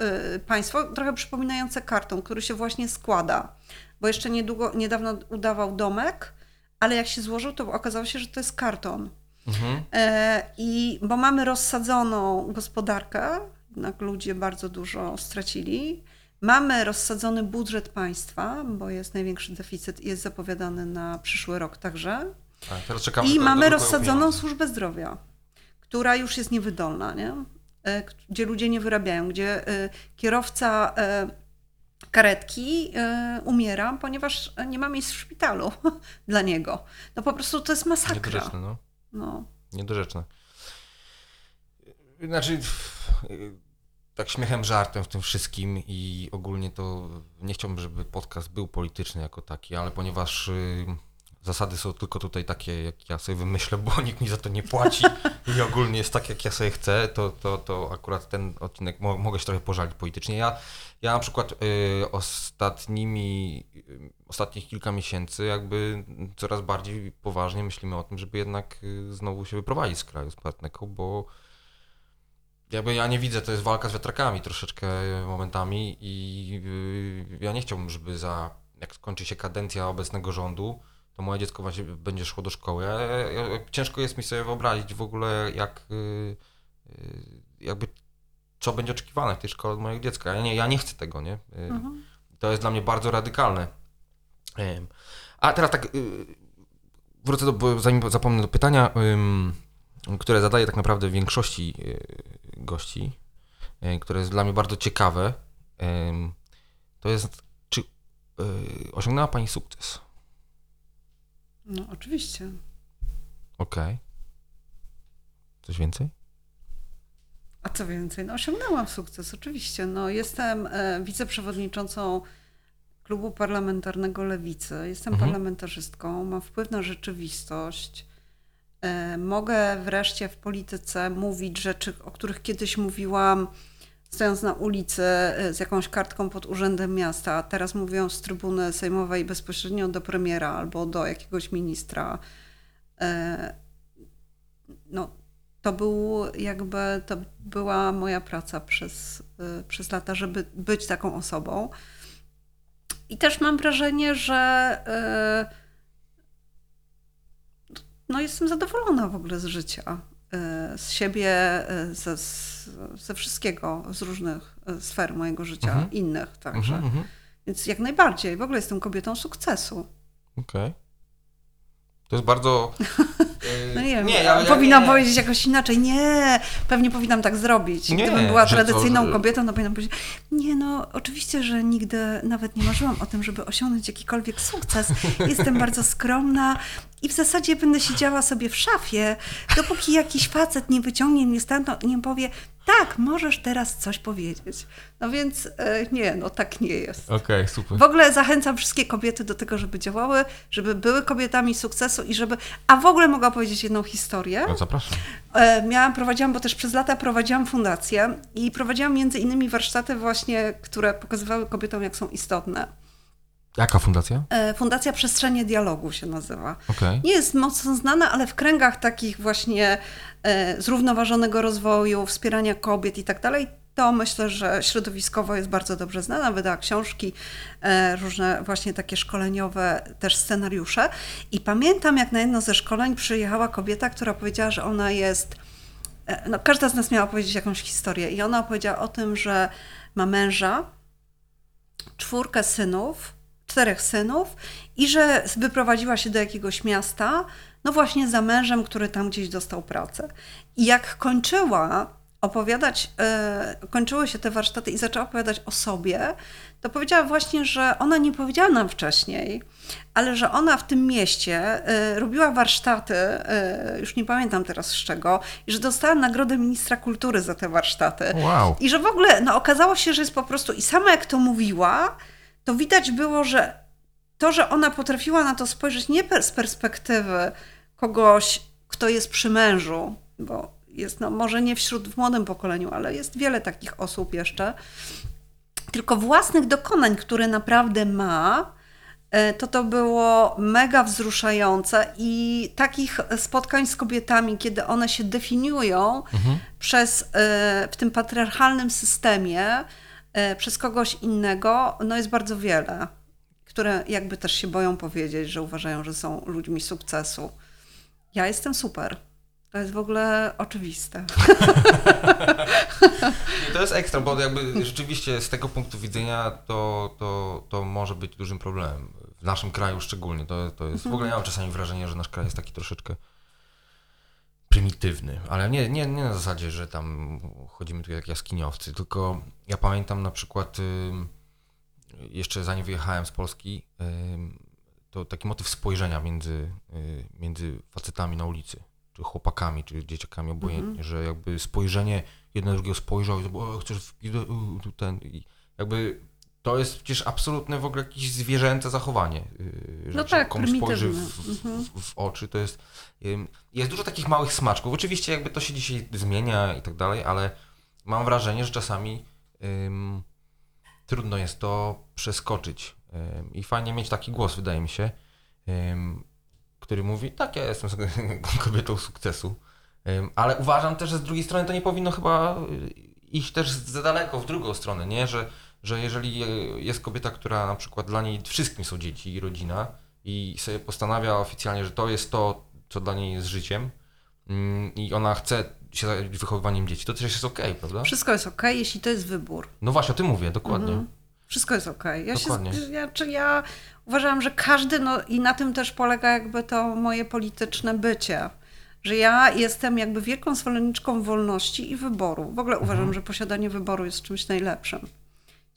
państwo, trochę przypominające karton, który się właśnie składa, bo jeszcze niedługo, niedawno udawał domek, ale jak się złożył, to okazało się, że to jest karton. Mhm. E, I bo mamy rozsadzoną gospodarkę, jednak ludzie bardzo dużo stracili. Mamy rozsadzony budżet państwa, bo jest największy deficyt i jest zapowiadany na przyszły rok także. Tak, I mamy rozsadzoną służbę zdrowia, która już jest niewydolna, nie? E, gdzie ludzie nie wyrabiają, gdzie e, kierowca karetki umiera, ponieważ nie ma miejsc w szpitalu (laughs) dla niego. No po prostu to jest masakra. No. Niedorzeczne. Znaczy, tak śmiechem, żartem w tym wszystkim i ogólnie to nie chciałbym, żeby podcast był polityczny jako taki, ale ponieważ y, zasady są tylko tutaj takie, jak ja sobie wymyślę, bo (laughs) nikt mi za to nie płaci i ogólnie jest tak, jak ja sobie chcę, to, to, to akurat ten odcinek mo mogę się trochę pożalić politycznie. Ja, ja na przykład y, ostatnimi, y, ostatnich kilka miesięcy jakby coraz bardziej poważnie myślimy o tym, żeby jednak y, znowu się wyprowadzić z kraju, z Partneką, bo jakby ja nie widzę, to jest walka z wiatrakami troszeczkę momentami i y, ja nie chciałbym, żeby za, jak skończy się kadencja obecnego rządu, to moje dziecko właśnie będzie szło do szkoły. Ja, ja, ciężko jest mi sobie wyobrazić w ogóle, jak y, y, jakby co będzie oczekiwane w tej szkole od mojego dziecka. Ja nie, ja nie chcę tego, nie? Y, Mhm. To jest dla mnie bardzo radykalne. A teraz tak, wrócę do, bo zanim zapomnę do pytania, które zadaję tak naprawdę większości gości, które jest dla mnie bardzo ciekawe. To jest, czy osiągnęła Pani sukces? No, oczywiście. Okej. Coś więcej? A co więcej, no osiągnęłam sukces, oczywiście. No, jestem e, wiceprzewodniczącą klubu parlamentarnego Lewicy, jestem Mhm. parlamentarzystką, mam wpływ na rzeczywistość. E, mogę wreszcie w polityce mówić rzeczy, o których kiedyś mówiłam, stojąc na ulicy e, z jakąś kartką pod urzędem miasta, teraz mówią z trybuny sejmowej bezpośrednio do premiera albo do jakiegoś ministra. E, no, to był jakby, to była moja praca przez, y, przez lata, żeby być taką osobą. I też mam wrażenie, że no jestem zadowolona w ogóle z życia, z siebie, ze, ze wszystkiego, z różnych y, sfer mojego życia, Mhm. innych także. Mhm, mhm. Więc jak najbardziej, w ogóle jestem kobietą sukcesu. Okej. To jest bardzo... (laughs) y, No nie wiem, ja- powinnam nie, nie. powiedzieć jakoś inaczej. Nie, pewnie powinnam tak zrobić. Nie, Gdybym była to, tradycyjną że- kobietą, to powinnam powiedzieć, nie no, oczywiście, że nigdy nawet nie marzyłam o tym, żeby osiągnąć jakikolwiek sukces. Jestem bardzo skromna i w zasadzie będę siedziała sobie w szafie, dopóki jakiś facet nie wyciągnie mnie stamtąd i nie powie, tak, możesz teraz coś powiedzieć. No więc e, nie, no tak nie jest. Okej, super. W ogóle zachęcam wszystkie kobiety do tego, żeby działały, żeby były kobietami sukcesu i żeby. A w ogóle mogę opowiedzieć jedną historię. No, zapraszam. E, Miałam, prowadziłam, bo też przez lata prowadziłam fundację i prowadziłam między innymi warsztaty właśnie, które pokazywały kobietom, jak są istotne. Jaka fundacja? E, Fundacja Przestrzenie Dialogu się nazywa. Okej. Nie jest mocno znana, ale w kręgach takich właśnie e, zrównoważonego rozwoju, wspierania kobiet i tak dalej, to myślę, że środowiskowo jest bardzo dobrze znana. Wydała książki, e, różne właśnie takie szkoleniowe też scenariusze. I pamiętam, jak na jedno ze szkoleń przyjechała kobieta, która powiedziała, że ona jest. No, każda z nas miała powiedzieć jakąś historię, i ona opowiedziała o tym, że ma męża, czwórkę synów, czterech synów i że wyprowadziła się do jakiegoś miasta, no właśnie za mężem, który tam gdzieś dostał pracę. I jak kończyła opowiadać, e, kończyły się te warsztaty i zaczęła opowiadać o sobie, to powiedziała właśnie, że ona nie powiedziała nam wcześniej, ale że ona w tym mieście e, robiła warsztaty, e, już nie pamiętam teraz z czego, i że dostała nagrodę ministra kultury za te warsztaty. Wow. I że w ogóle no, okazało się, że jest po prostu, i sama jak to mówiła, to widać było, że to, że ona potrafiła na to spojrzeć nie z perspektywy kogoś, kto jest przy mężu, bo jest, no może nie wśród w młodym pokoleniu, ale jest wiele takich osób jeszcze, tylko własnych dokonań, które naprawdę ma, e, to to było mega wzruszające i takich spotkań z kobietami, kiedy one się definiują przez, e, w tym patriarchalnym systemie przez kogoś innego, no jest bardzo wiele, które jakby też się boją powiedzieć, że uważają, że są ludźmi sukcesu. Ja jestem super. To jest w ogóle oczywiste. To jest ekstra, bo jakby rzeczywiście z tego punktu widzenia to, to, to może być dużym problemem. W naszym kraju szczególnie. To, to jest, w ogóle ja mam czasami wrażenie, że nasz kraj jest taki troszeczkę prymitywny, ale nie, nie, nie na zasadzie, że tam chodzimy tu jak jaskiniowcy, tylko ja pamiętam na przykład ym, jeszcze zanim wyjechałem z Polski, ym, to taki motyw spojrzenia między, y, między facetami na ulicy, czy chłopakami, czy dzieciakami, obojętnie, że jakby spojrzenie jedno drugiego spojrzał i to było, chcesz ten jakby to jest przecież absolutne w ogóle jakieś zwierzęce zachowanie. y, że No tak, komuś spojrzy w. Mhm. w, w oczy, to jest jest dużo takich małych smaczków. Oczywiście jakby to się dzisiaj zmienia i tak dalej, ale mam wrażenie, że czasami ym, trudno jest to przeskoczyć. Ym, I fajnie mieć taki głos, wydaje mi się, ym, który mówi, tak, ja jestem (laughs) kobietą sukcesu. Ale uważam też, że z drugiej strony to nie powinno chyba y, iść też za daleko w drugą stronę, nie? Że, że jeżeli jest kobieta, która na przykład dla niej wszystkim są dzieci i rodzina i sobie postanawia oficjalnie, że to jest to, co dla niej jest życiem mm, i ona chce się zająć wychowywaniem dzieci, to też jest okej, prawda? Wszystko jest ok, jeśli to jest wybór. No właśnie, o tym mówię, dokładnie. Mhm. Wszystko jest okej. Ja, się, Dokładnie. ja, czy ja uważam, że każdy, no i na tym też polega jakby to moje polityczne bycie, że ja jestem jakby wielką zwolenniczką wolności i wyboru. W ogóle Mhm. uważam, że posiadanie wyboru jest czymś najlepszym.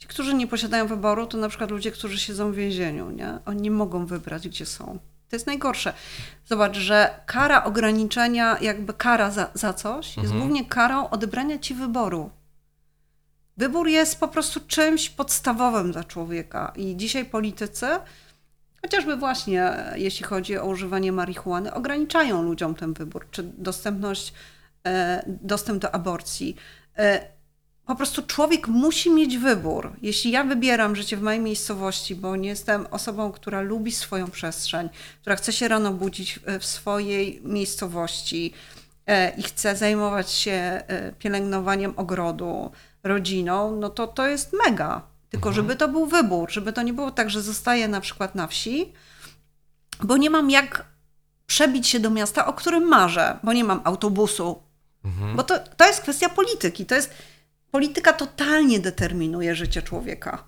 Ci, którzy nie posiadają wyboru, to na przykład ludzie, którzy siedzą w więzieniu, nie? Oni nie mogą wybrać, gdzie są. To jest najgorsze. Zobacz, że kara ograniczenia, jakby kara za, za coś, jest Mhm. głównie karą odebrania ci wyboru. Wybór jest po prostu czymś podstawowym dla człowieka i dzisiaj politycy, chociażby właśnie e, jeśli chodzi o używanie marihuany, ograniczają ludziom ten wybór, czy dostępność, e, dostęp do aborcji. E, Po prostu człowiek musi mieć wybór. Jeśli ja wybieram życie w mojej miejscowości, bo nie jestem osobą, która lubi swoją przestrzeń, która chce się rano budzić w- w swojej miejscowości e, i chce zajmować się e, pielęgnowaniem ogrodu, rodziną, no to to jest mega. Tylko żeby to był wybór, żeby to nie było tak, że zostaję na przykład na wsi, bo nie mam jak przebić się do miasta, o którym marzę, bo nie mam autobusu. Mhm. Bo to, to jest kwestia polityki. To jest, polityka totalnie determinuje życie człowieka.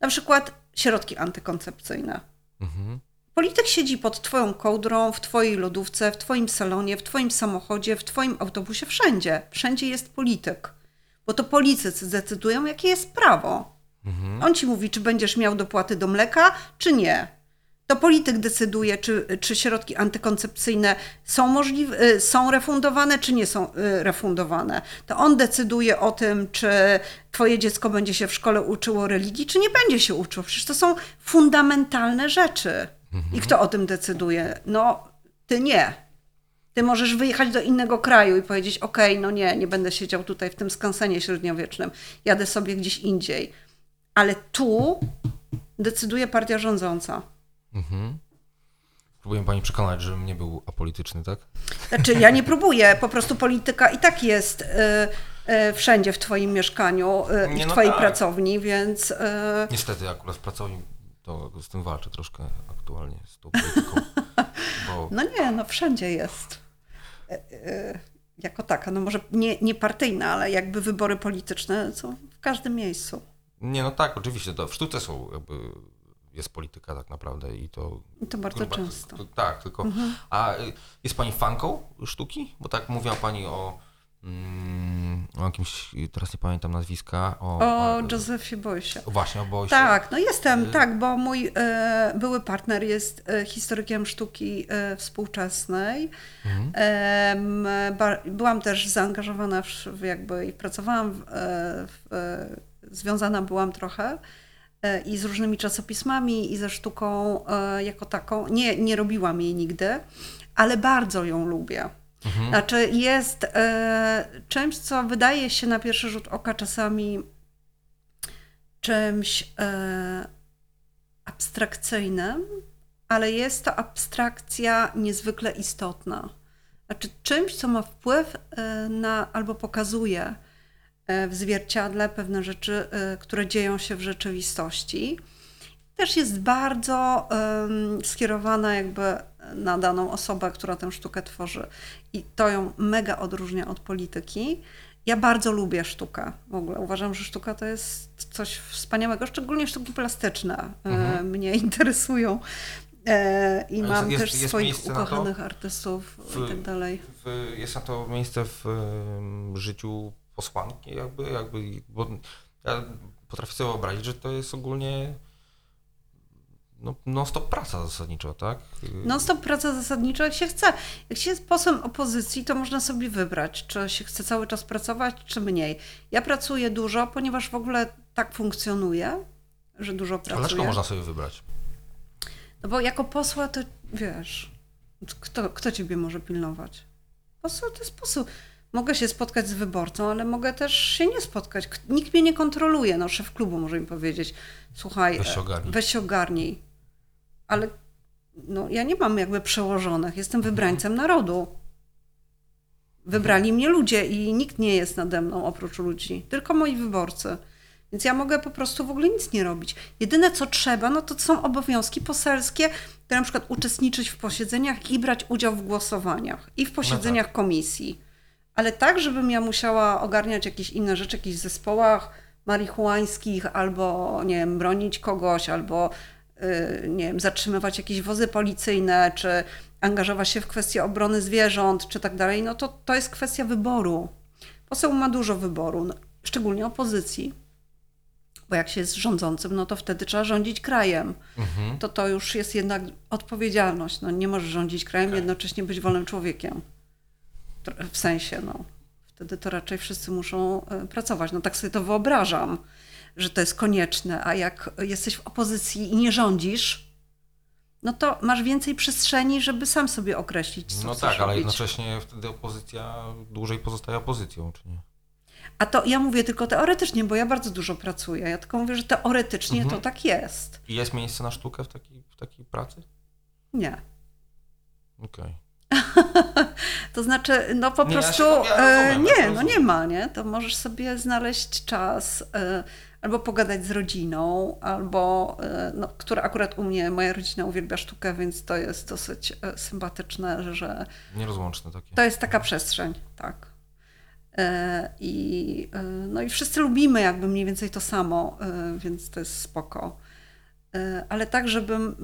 Na przykład środki antykoncepcyjne. Mhm. Polityk siedzi pod twoją kołdrą, w twojej lodówce, w twoim salonie, w twoim samochodzie, w twoim autobusie, wszędzie. Wszędzie jest polityk. Bo to politycy decydują, jakie jest prawo. Mhm. On ci mówi, czy będziesz miał dopłaty do mleka, czy nie. To polityk decyduje, czy, czy środki antykoncepcyjne są możliwe, y, są refundowane, czy nie są y, refundowane. To on decyduje o tym, czy twoje dziecko będzie się w szkole uczyło religii, czy nie będzie się uczyło. Przecież to są fundamentalne rzeczy. I kto o tym decyduje? No, ty nie. Ty możesz wyjechać do innego kraju i powiedzieć: OK, no nie, nie będę siedział tutaj w tym skansenie średniowiecznym, jadę sobie gdzieś indziej. Ale tu decyduje partia rządząca. Mhm. Próbuję pani przekonać, żebym nie był apolityczny, tak? Znaczy, ja nie próbuję, po prostu polityka i tak jest y, y, wszędzie w twoim mieszkaniu y, i Nie, w no twojej tak. pracowni, więc y, Niestety akurat w pracowni to z tym walczę troszkę aktualnie, z tą polityką. (laughs) Bo no nie, no wszędzie jest. Y, y, jako taka, no może nie, nie partyjna, ale jakby wybory polityczne są w każdym miejscu. nie, no tak, oczywiście, to w sztuce są jakby, jest polityka tak naprawdę i to... I to bardzo to często. To, tak, tylko... A y, jest pani fanką sztuki? Bo tak mówiła pani o... Mm, o jakimś, teraz nie pamiętam nazwiska, o... O Józefie Boysie. Właśnie, o Boysie. Tak, no jestem, Y- tak, bo mój e, były partner jest e, historykiem sztuki e, współczesnej. Mhm. Byłam też zaangażowana w, jakby i pracowałam, w, w, związana byłam trochę i z różnymi czasopismami i ze sztuką e, jako taką. Nie, nie robiłam jej nigdy, ale bardzo ją lubię. Mhm. Znaczy jest e, czymś, co wydaje się na pierwszy rzut oka czasami czymś e, abstrakcyjnym, ale jest to abstrakcja niezwykle istotna. Znaczy czymś, co ma wpływ e, na albo pokazuje e, w zwierciadle pewne rzeczy, e, które dzieją się w rzeczywistości. Też jest bardzo skierowana jakby na daną osobę, która tę sztukę tworzy. I to ją mega odróżnia od polityki. Ja bardzo lubię sztukę. W ogóle uważam, że sztuka to jest coś wspaniałego, szczególnie sztuki plastyczne e, Mhm. mnie interesują. E, I Ale mam jest- też jest swoich ukochanych artystów W- i tak dalej. w, jest na to miejsce w życiu posłanki jakby, jakby, bo ja potrafię sobie wyobrazić, że to jest ogólnie no, non-stop praca zasadniczo, tak? Non stop praca zasadnicza, jak się chce. Jak się jest posłem opozycji, to można sobie wybrać, czy się chce cały czas pracować, czy mniej. Ja pracuję dużo, ponieważ w ogóle tak funkcjonuję, że dużo pracuję. dlaczego można sobie wybrać? No bo jako posła to wiesz, kto, kto ciebie może pilnować? Poseł to jest poseł. Mogę się spotkać z wyborcą, ale mogę też się nie spotkać. Nikt mnie nie kontroluje. No, szef klubu może mi powiedzieć, słuchaj, Weź się e, ogarnij. weź się ogarnij. Ale no, ja nie mam jakby przełożonych. Jestem Mhm. wybrańcem narodu. Wybrali mnie ludzie i nikt nie jest nade mną oprócz ludzi, tylko moi wyborcy. Więc ja mogę po prostu w ogóle nic nie robić. Jedyne co trzeba, no to są obowiązki poselskie, to na przykład uczestniczyć w posiedzeniach i brać udział w głosowaniach i w posiedzeniach komisji. Ale tak, żebym ja musiała ogarniać jakieś inne rzeczy, w jakichś zespołach marihuańskich, albo nie wiem, bronić kogoś, albo yy, nie wiem, zatrzymywać jakieś wozy policyjne, czy angażować się w kwestie obrony zwierząt, czy tak dalej, no to to jest kwestia wyboru. Poseł ma dużo wyboru, no, szczególnie opozycji. Bo jak się jest rządzącym, no to wtedy trzeba rządzić krajem. Mhm. To to już jest jednak odpowiedzialność. No, nie możesz rządzić krajem, jednocześnie być wolnym człowiekiem. W sensie, no. Wtedy to raczej wszyscy muszą e, pracować. No tak sobie to wyobrażam, że to jest konieczne. A jak jesteś w opozycji i nie rządzisz, no to masz więcej przestrzeni, żeby sam sobie określić, co No tak, ale robić. jednocześnie wtedy opozycja dłużej pozostaje opozycją, czy nie? A to ja mówię tylko teoretycznie, bo ja bardzo dużo pracuję. Ja tylko mówię, że teoretycznie Mhm. to tak jest. I jest miejsce na sztukę w takiej, w takiej pracy? Nie. Okej. (laughs) To znaczy, no po Nie, prostu ja e, rozumiem, nie, no nie ma, nie? To możesz sobie znaleźć czas e, albo pogadać z rodziną, albo, e, no, która akurat u mnie, moja rodzina uwielbia sztukę, więc to jest dosyć sympatyczne, że, Nierozłączne takie. to jest taka przestrzeń, tak. I, no i wszyscy lubimy jakby mniej więcej to samo, więc to jest spoko. Ale tak, żebym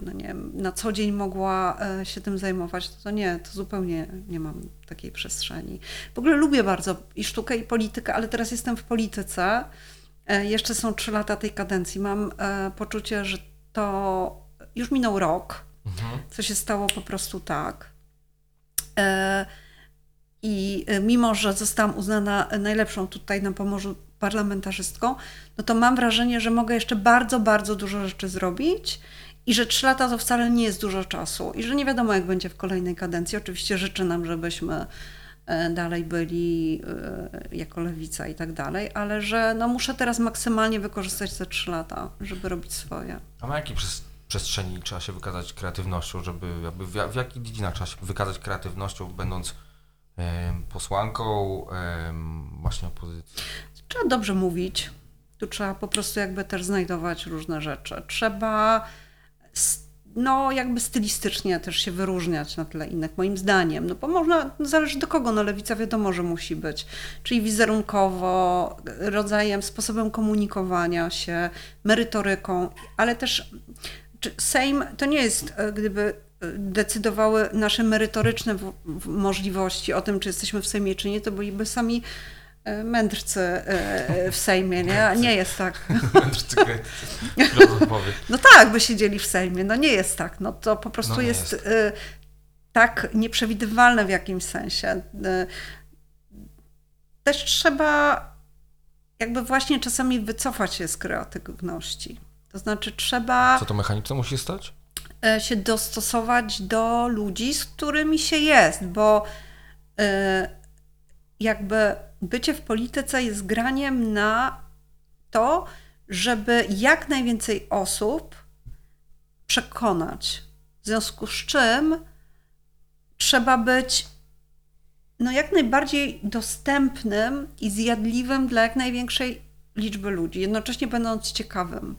no nie wiem, na co dzień mogła e, się tym zajmować, to, nie, to zupełnie nie mam takiej przestrzeni. W ogóle lubię bardzo i sztukę, i politykę, ale teraz jestem w polityce. E, Jeszcze są trzy lata tej kadencji. Mam e, poczucie, że to już minął rok, Mhm. co się stało po prostu tak. I mimo, że zostałam uznana najlepszą tutaj na Pomorzu parlamentarzystką, no to mam wrażenie, że mogę jeszcze bardzo, bardzo dużo rzeczy zrobić i że trzy lata to wcale nie jest dużo czasu i że nie wiadomo, jak będzie w kolejnej kadencji. Oczywiście życzę nam, żebyśmy e, dalej byli e, jako lewica i tak dalej, ale że no muszę teraz maksymalnie wykorzystać te trzy lata, żeby robić swoje. A na jakiej przes- przestrzeni trzeba się wykazać kreatywnością, żeby jakby w, ja- w jakich dziedzinach trzeba się wykazać kreatywnością, będąc posłanką właśnie opozycji? Trzeba dobrze mówić. Tu trzeba po prostu jakby też znajdować różne rzeczy. Trzeba no jakby stylistycznie też się wyróżniać na tle innych, moim zdaniem. No bo można, zależy do kogo, no lewica wiadomo, że musi być. Czyli wizerunkowo, rodzajem, sposobem komunikowania się, merytoryką, ale też Sejm to nie jest, e, gdyby e, decydowały nasze merytoryczne możliwości o tym, czy jesteśmy w Sejmie, czy nie, to byliby sami mędrcy e, w Sejmie, nie? Nie jest tak. (laughs) Mędrcy. (laughs) No tak, by siedzieli w Sejmie. No nie jest tak. No to po prostu No jest, jest. y, tak nieprzewidywalne w jakimś sensie. Też trzeba jakby właśnie czasami wycofać się z kreatywności. To znaczy trzeba Co to mechanicznie musi stać? e, się dostosować do ludzi, z którymi się jest, bo e, jakby bycie w polityce jest graniem na to, żeby jak najwięcej osób przekonać. W związku z czym trzeba być no, jak najbardziej dostępnym i zjadliwym dla jak największej liczby ludzi, jednocześnie będąc ciekawym.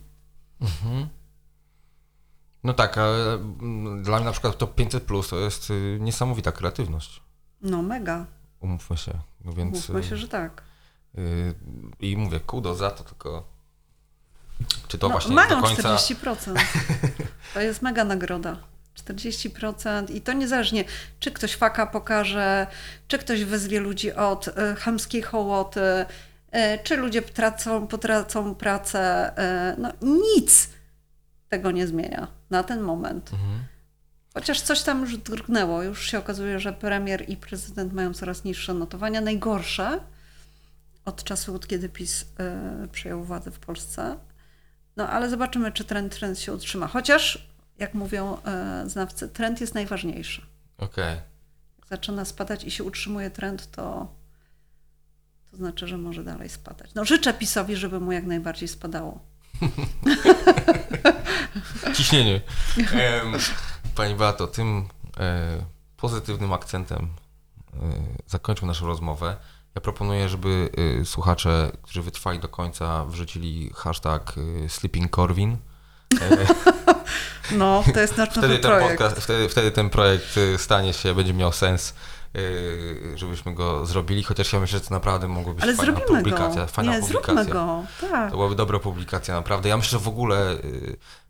No tak, ale mm, dla mnie na przykład to 500 plus to jest y, niesamowita kreatywność. No mega. Umówmy się. No więc. Y, że tak. y, I mówię, kudo za to, tylko. Czy to No, właśnie mają do końca. 40%. (laughs) To jest mega nagroda. 40% i to niezależnie, czy ktoś faka pokaże, czy ktoś wezwie ludzi od e, chamskiej hołoty, e, czy ludzie tracą, potracą pracę. No nic tego nie zmienia na ten moment. Mhm. Chociaż coś tam już drgnęło. Już się okazuje, że premier i prezydent mają coraz niższe notowania. Najgorsze od czasu, od kiedy PiS e, przejął władzę w Polsce. No ale zobaczymy, czy trend, trend się utrzyma. Chociaż, jak mówią e, znawcy, trend jest najważniejszy. Okej. Jak zaczyna spadać i się utrzymuje trend, to, to znaczy, że może dalej spadać. No życzę PiSowi, żeby mu jak najbardziej spadało. (laughs) Ciśnienie. Pani Beato, tym e, pozytywnym akcentem e, zakończył naszą rozmowę. Ja proponuję, żeby e, słuchacze, którzy wytrwali do końca, wrzucili hashtag e, Sleeping Corwin. No, to jest nasz (laughs) wtedy, ten projekt. podcast, wtedy, wtedy ten projekt e, stanie się, będzie miał sens, e, żebyśmy go zrobili, chociaż ja myślę, że to naprawdę mogło być Ale fajna zrobimy publikacja. go. Fajna Nie, publikacja. zróbmy go. Tak. To byłaby dobra publikacja, naprawdę. Ja myślę, że w ogóle,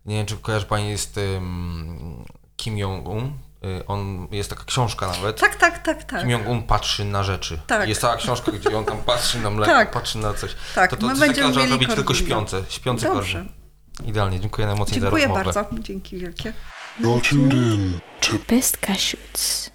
nie wiem, czy kojarzy Pani z tym Kim Jong-un. Y, On, jest taka książka nawet. Tak, tak, tak, tak. Kim Jong-un patrzy na rzeczy. Tak. Jest cała książka, gdzie on tam patrzy na mleko, Tak. patrzy na coś. Tak, to to my coś będziemy takiego zrobić tylko śpiące. Śpiący Dobrze. Idealnie, dziękuję najmocniej Dziękuję za rozmowę. bardzo. Dzięki wielkie. Best Cashews.